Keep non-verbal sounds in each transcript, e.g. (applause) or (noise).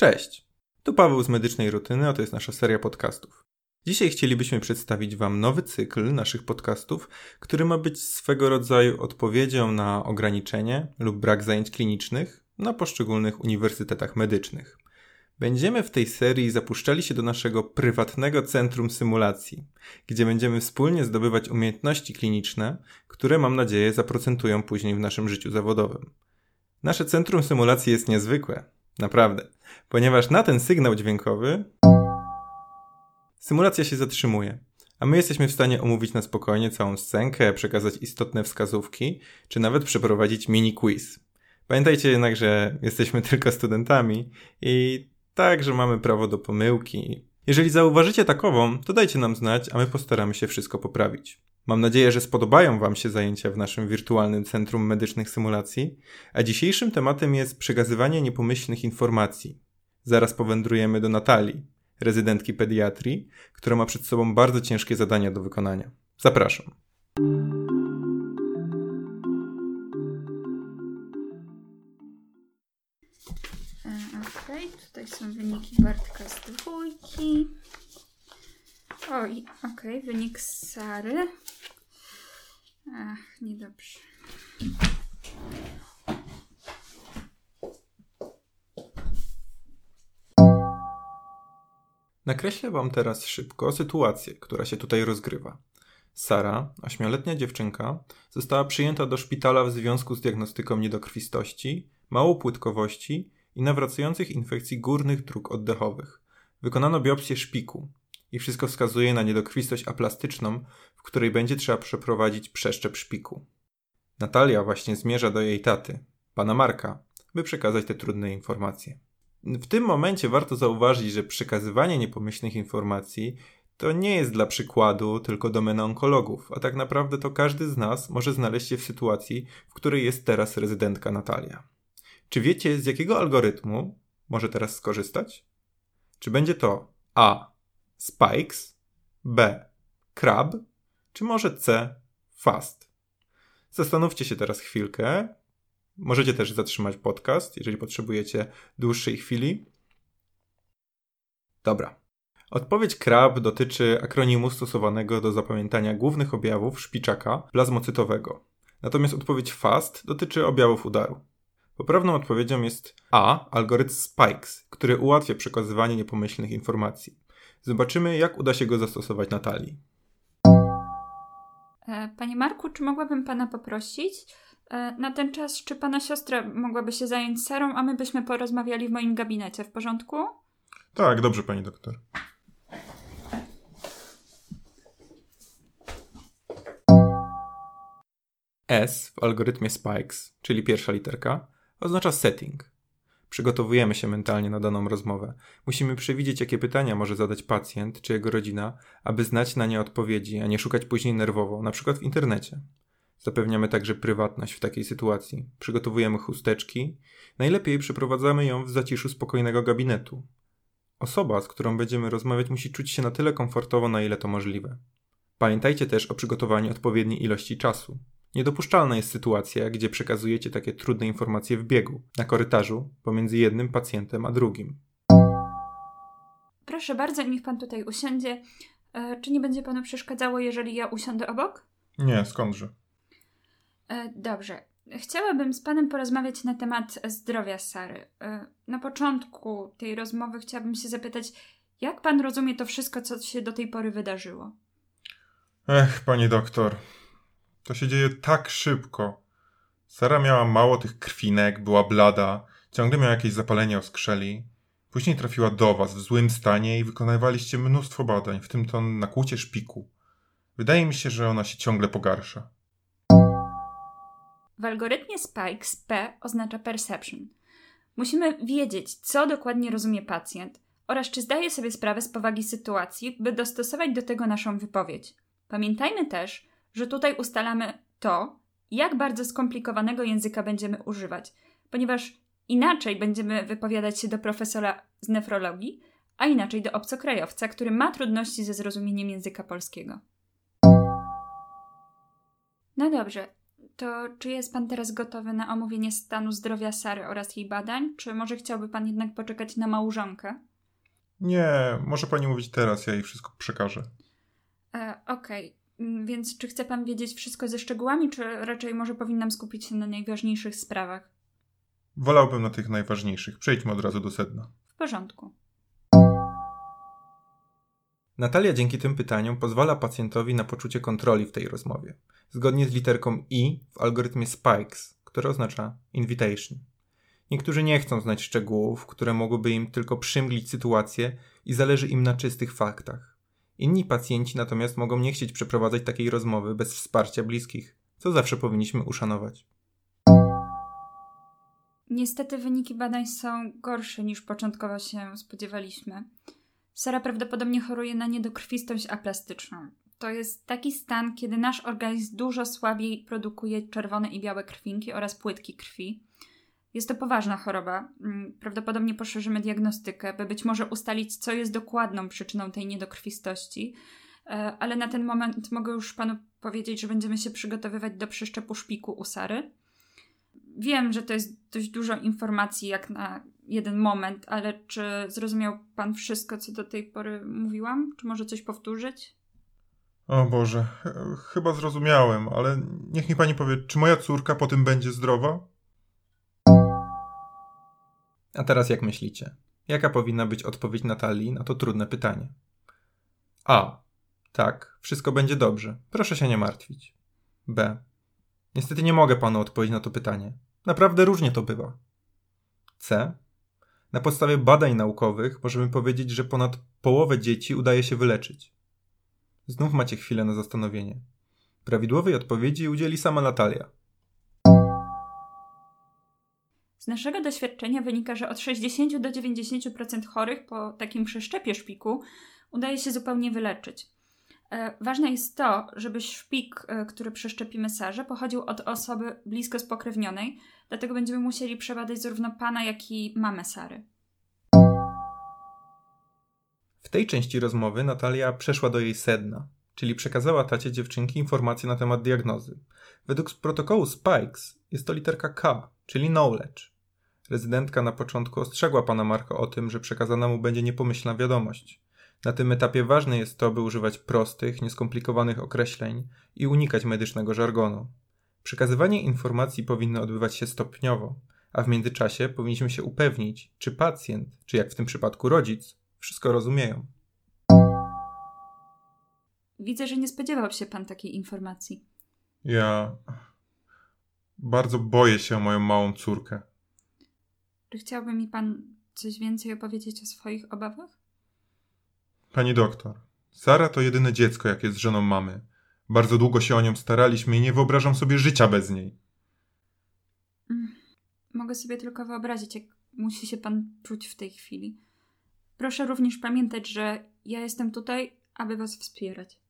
Cześć, tu Paweł z Medycznej Rutyny, a to jest nasza seria podcastów. Dzisiaj chcielibyśmy przedstawić Wam nowy cykl naszych podcastów, który ma być swego rodzaju odpowiedzią na ograniczenie lub brak zajęć klinicznych na poszczególnych uniwersytetach medycznych. Będziemy w tej serii zapuszczali się do naszego prywatnego centrum symulacji, gdzie będziemy wspólnie zdobywać umiejętności kliniczne, które mam nadzieję zaprocentują później w naszym życiu zawodowym. Nasze centrum symulacji jest niezwykłe, naprawdę, ponieważ na ten sygnał dźwiękowy symulacja się zatrzymuje, a my jesteśmy w stanie omówić na spokojnie całą scenkę, przekazać istotne wskazówki, czy nawet przeprowadzić mini quiz. Pamiętajcie jednak, że jesteśmy (laughs) tylko studentami i tak, że mamy prawo do pomyłki. Jeżeli zauważycie takową, to dajcie nam znać, a my postaramy się wszystko poprawić. Mam nadzieję, że spodobają Wam się zajęcia w naszym wirtualnym Centrum Medycznych Symulacji, a dzisiejszym tematem jest przekazywanie niepomyślnych informacji. Zaraz powędrujemy do Natalii, rezydentki pediatrii, która ma przed sobą bardzo ciężkie zadania do wykonania. Zapraszam. Okej, tutaj są wyniki Bartka z dwójki. Oj, okej, wynik z Sary. Ach, niedobrze. Nakreślę Wam teraz szybko sytuację, która się tutaj rozgrywa. Sara, ośmioletnia dziewczynka, została przyjęta do szpitala w związku z diagnostyką niedokrwistości, małopłytkowości i nawracających infekcji górnych dróg oddechowych. Wykonano biopsję szpiku i wszystko wskazuje na niedokrwistość aplastyczną, w której będzie trzeba przeprowadzić przeszczep szpiku. Natalia właśnie zmierza do jej taty, pana Marka, by przekazać te trudne informacje. W tym momencie warto zauważyć, że przekazywanie niepomyślnych informacji to nie jest dla przykładu tylko domena onkologów, a tak naprawdę to każdy z nas może znaleźć się w sytuacji, w której jest teraz rezydentka Natalia. Czy wiecie, z jakiego algorytmu może teraz skorzystać? Czy będzie to A. Spikes, B. Crab, czy może C. Fast? Zastanówcie się teraz chwilkę. Możecie też zatrzymać podcast, jeżeli potrzebujecie dłuższej chwili. Dobra. Odpowiedź CRAB dotyczy akronimu stosowanego do zapamiętania głównych objawów szpiczaka plazmocytowego. Natomiast odpowiedź FAST dotyczy objawów udaru. Poprawną odpowiedzią jest A. Algorytm Spikes, który ułatwia przekazywanie niepomyślnych informacji. Zobaczymy, jak uda się go zastosować Natalii. E, Panie Marku, czy mogłabym pana poprosić e, na ten czas, czy pana siostra mogłaby się zająć Sarą, a my byśmy porozmawiali w moim gabinecie, w porządku? Tak, dobrze, pani doktor. S w algorytmie Spikes, czyli pierwsza literka, oznacza setting. Przygotowujemy się mentalnie na daną rozmowę. Musimy przewidzieć, jakie pytania może zadać pacjent czy jego rodzina, aby znać na nie odpowiedzi, a nie szukać później nerwowo, na przykład w internecie. Zapewniamy także prywatność w takiej sytuacji. Przygotowujemy chusteczki. Najlepiej przeprowadzamy ją w zaciszu spokojnego gabinetu. Osoba, z którą będziemy rozmawiać, musi czuć się na tyle komfortowo, na ile to możliwe. Pamiętajcie też o przygotowaniu odpowiedniej ilości czasu. Niedopuszczalna jest sytuacja, gdzie przekazujecie takie trudne informacje w biegu, na korytarzu, pomiędzy jednym pacjentem a drugim. Proszę bardzo, niech pan tutaj usiądzie. E, czy nie będzie panu przeszkadzało, jeżeli ja usiądę obok? Nie, skądże? E, dobrze. Chciałabym z panem porozmawiać na temat zdrowia Sary. E, na początku tej rozmowy chciałabym się zapytać, jak pan rozumie to wszystko, co się do tej pory wydarzyło? Ech, pani doktor. To się dzieje tak szybko. Sara miała mało tych krwinek, była blada, ciągle miała jakieś zapalenie oskrzeli. Później trafiła do was w złym stanie i wykonywaliście mnóstwo badań, w tym to nakłucie szpiku. Wydaje mi się, że ona się ciągle pogarsza. W algorytmie Spikes P oznacza perception. Musimy wiedzieć, co dokładnie rozumie pacjent oraz czy zdaje sobie sprawę z powagi sytuacji, by dostosować do tego naszą wypowiedź. Pamiętajmy też, że tutaj ustalamy to, jak bardzo skomplikowanego języka będziemy używać, ponieważ inaczej będziemy wypowiadać się do profesora z nefrologii, a inaczej do obcokrajowca, który ma trudności ze zrozumieniem języka polskiego. No dobrze, To czy jest pan teraz gotowy na omówienie stanu zdrowia Sary oraz jej badań, czy może chciałby pan jednak poczekać na małżonkę? Nie, może pani mówić teraz, ja jej wszystko przekażę. E, Okej, Mm, więc czy chce pan wiedzieć wszystko ze szczegółami, czy raczej może powinnam skupić się na najważniejszych sprawach? Wolałbym na tych najważniejszych. Przejdźmy od razu do sedna. W porządku. Natalia dzięki tym pytaniom pozwala pacjentowi na poczucie kontroli w tej rozmowie, zgodnie z literką I w algorytmie Spikes, które oznacza invitation. Niektórzy nie chcą znać szczegółów, które mogłyby im tylko przymglić sytuację i zależy im na czystych faktach. Inni pacjenci natomiast mogą nie chcieć przeprowadzać takiej rozmowy bez wsparcia bliskich, co zawsze powinniśmy uszanować. Niestety wyniki badań są gorsze niż początkowo się spodziewaliśmy. Sara prawdopodobnie choruje na niedokrwistość aplastyczną. To jest taki stan, kiedy nasz organizm dużo słabiej produkuje czerwone i białe krwinki oraz płytki krwi. Jest to poważna choroba. Mm, Prawdopodobnie poszerzymy diagnostykę, by być może ustalić, co jest dokładną przyczyną tej niedokrwistości. E, Ale na ten moment mogę już panu powiedzieć, że będziemy się przygotowywać do przeszczepu szpiku u Sary. Wiem, że to jest dość dużo informacji jak na jeden moment, ale czy zrozumiał pan wszystko, co do tej pory mówiłam? Czy może coś powtórzyć? O Boże, ch- chyba zrozumiałem, ale niech mi pani powie, czy moja córka po tym będzie zdrowa? A teraz jak myślicie? Jaka powinna być odpowiedź Natalii na to trudne pytanie? A. Tak, wszystko będzie dobrze. Proszę się nie martwić. B. Niestety nie mogę panu odpowiedzieć na to pytanie. Naprawdę różnie to bywa. C. Na podstawie badań naukowych możemy powiedzieć, że ponad połowę dzieci udaje się wyleczyć. Znów macie chwilę na zastanowienie. Prawidłowej odpowiedzi udzieli sama Natalia. Naszego doświadczenia wynika, że od 60 do 90% chorych po takim przeszczepie szpiku udaje się zupełnie wyleczyć. E, Ważne jest to, żeby szpik, e, który przeszczepimy Sarze, pochodził od osoby blisko spokrewnionej, dlatego będziemy musieli przebadać zarówno pana, jak i mamę Sary. W tej części rozmowy Natalia przeszła do jej sedna, czyli przekazała tacie dziewczynki informacje na temat diagnozy. Według protokołu Spikes jest to literka K, czyli knowledge. Rezydentka na początku ostrzegła pana Marka o tym, że przekazana mu będzie niepomyślna wiadomość. Na tym etapie ważne jest to, by używać prostych, nieskomplikowanych określeń i unikać medycznego żargonu. Przekazywanie informacji powinno odbywać się stopniowo, a w międzyczasie powinniśmy się upewnić, czy pacjent, czy jak w tym przypadku rodzic, wszystko rozumieją. Widzę, że nie spodziewał się pan takiej informacji. Ja bardzo boję się o moją małą córkę. Czy chciałby mi pan coś więcej opowiedzieć o swoich obawach? Pani doktor, Sara to jedyne dziecko, jakie jest żoną mamy. Bardzo długo się o nią staraliśmy i nie wyobrażam sobie życia bez niej. Mm, Mogę sobie tylko wyobrazić, jak musi się pan czuć w tej chwili. Proszę również pamiętać, że ja jestem tutaj, aby was wspierać.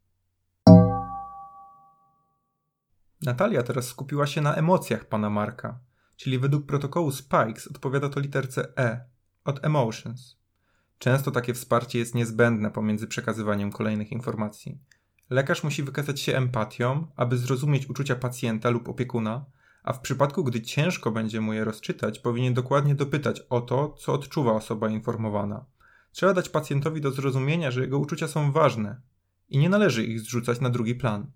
Natalia teraz skupiła się na emocjach pana Marka, czyli według protokołu Spikes odpowiada to literce E, od emotions. Często takie wsparcie jest niezbędne pomiędzy przekazywaniem kolejnych informacji. Lekarz musi wykazać się empatią, aby zrozumieć uczucia pacjenta lub opiekuna, a w przypadku, gdy ciężko będzie mu je rozczytać, powinien dokładnie dopytać o to, co odczuwa osoba informowana. Trzeba dać pacjentowi do zrozumienia, że jego uczucia są ważne i nie należy ich zrzucać na drugi plan.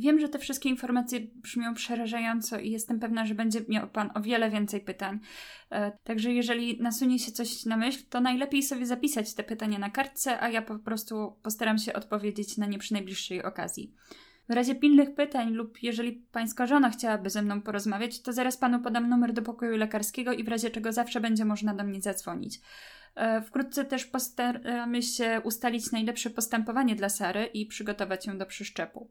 Wiem, że te wszystkie informacje brzmią przerażająco i jestem pewna, że będzie miał Pan o wiele więcej pytań. E, Także jeżeli nasunie się coś na myśl, to najlepiej sobie zapisać te pytania na kartce, a ja po prostu postaram się odpowiedzieć na nie przy najbliższej okazji. W razie pilnych pytań lub jeżeli Pańska żona chciałaby ze mną porozmawiać, to zaraz Panu podam numer do pokoju lekarskiego i w razie czego zawsze będzie można do mnie zadzwonić. E, Wkrótce też postaramy się ustalić najlepsze postępowanie dla Sary i przygotować ją do przyszczepu.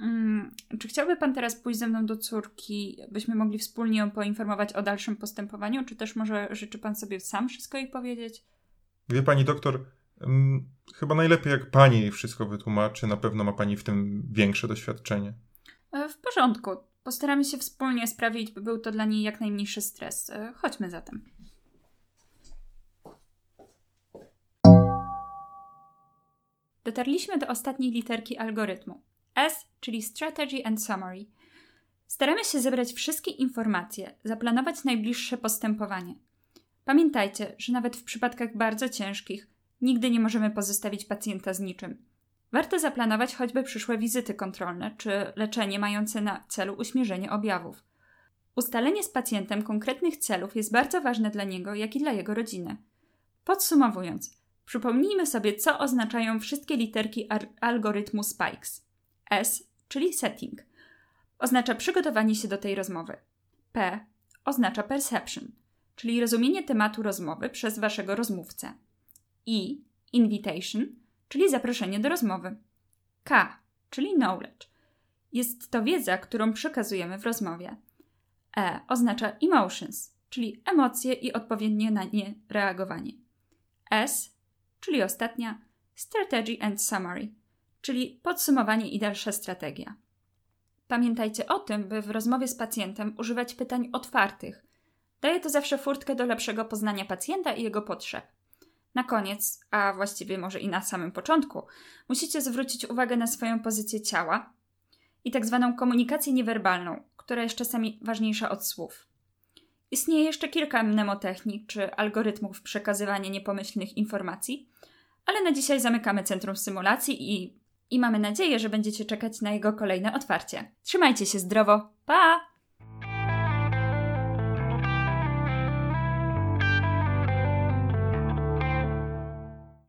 Mm, czy chciałby Pan teraz pójść ze mną do córki, byśmy mogli wspólnie ją poinformować o dalszym postępowaniu, czy też może życzy Pan sobie sam wszystko jej powiedzieć? Wie pani doktor, mm, chyba najlepiej jak pani jej wszystko wytłumaczy, na pewno ma pani w tym większe doświadczenie. E, W porządku. Postaramy się wspólnie sprawić, by był to dla niej jak najmniejszy stres. E, Chodźmy zatem. Dotarliśmy do ostatniej literki algorytmu. S, czyli Strategy and Summary. Staramy się zebrać wszystkie informacje, zaplanować najbliższe postępowanie. Pamiętajcie, że nawet w przypadkach bardzo ciężkich nigdy nie możemy pozostawić pacjenta z niczym. Warto zaplanować choćby przyszłe wizyty kontrolne czy leczenie mające na celu uśmierzenie objawów. Ustalenie z pacjentem konkretnych celów jest bardzo ważne dla niego, jak i dla jego rodziny. Podsumowując, przypomnijmy sobie, co oznaczają wszystkie literki algorytmu Spikes. S, czyli setting, oznacza przygotowanie się do tej rozmowy. P oznacza perception, czyli rozumienie tematu rozmowy przez waszego rozmówcę. I invitation, czyli zaproszenie do rozmowy. K, czyli knowledge. Jest to wiedza, którą przekazujemy w rozmowie. E oznacza emotions, czyli emocje i odpowiednie na nie reagowanie. S, czyli ostatnia, strategy and summary, czyli podsumowanie i dalsza strategia. Pamiętajcie o tym, by w rozmowie z pacjentem używać pytań otwartych. Daje to zawsze furtkę do lepszego poznania pacjenta i jego potrzeb. Na koniec, a właściwie może i na samym początku, musicie zwrócić uwagę na swoją pozycję ciała i tak zwaną komunikację niewerbalną, która jest czasami ważniejsza od słów. Istnieje jeszcze kilka mnemotechnik czy algorytmów przekazywania niepomyślnych informacji, ale na dzisiaj zamykamy Centrum Symulacji i, i mamy nadzieję, że będziecie czekać na jego kolejne otwarcie. Trzymajcie się zdrowo. Pa!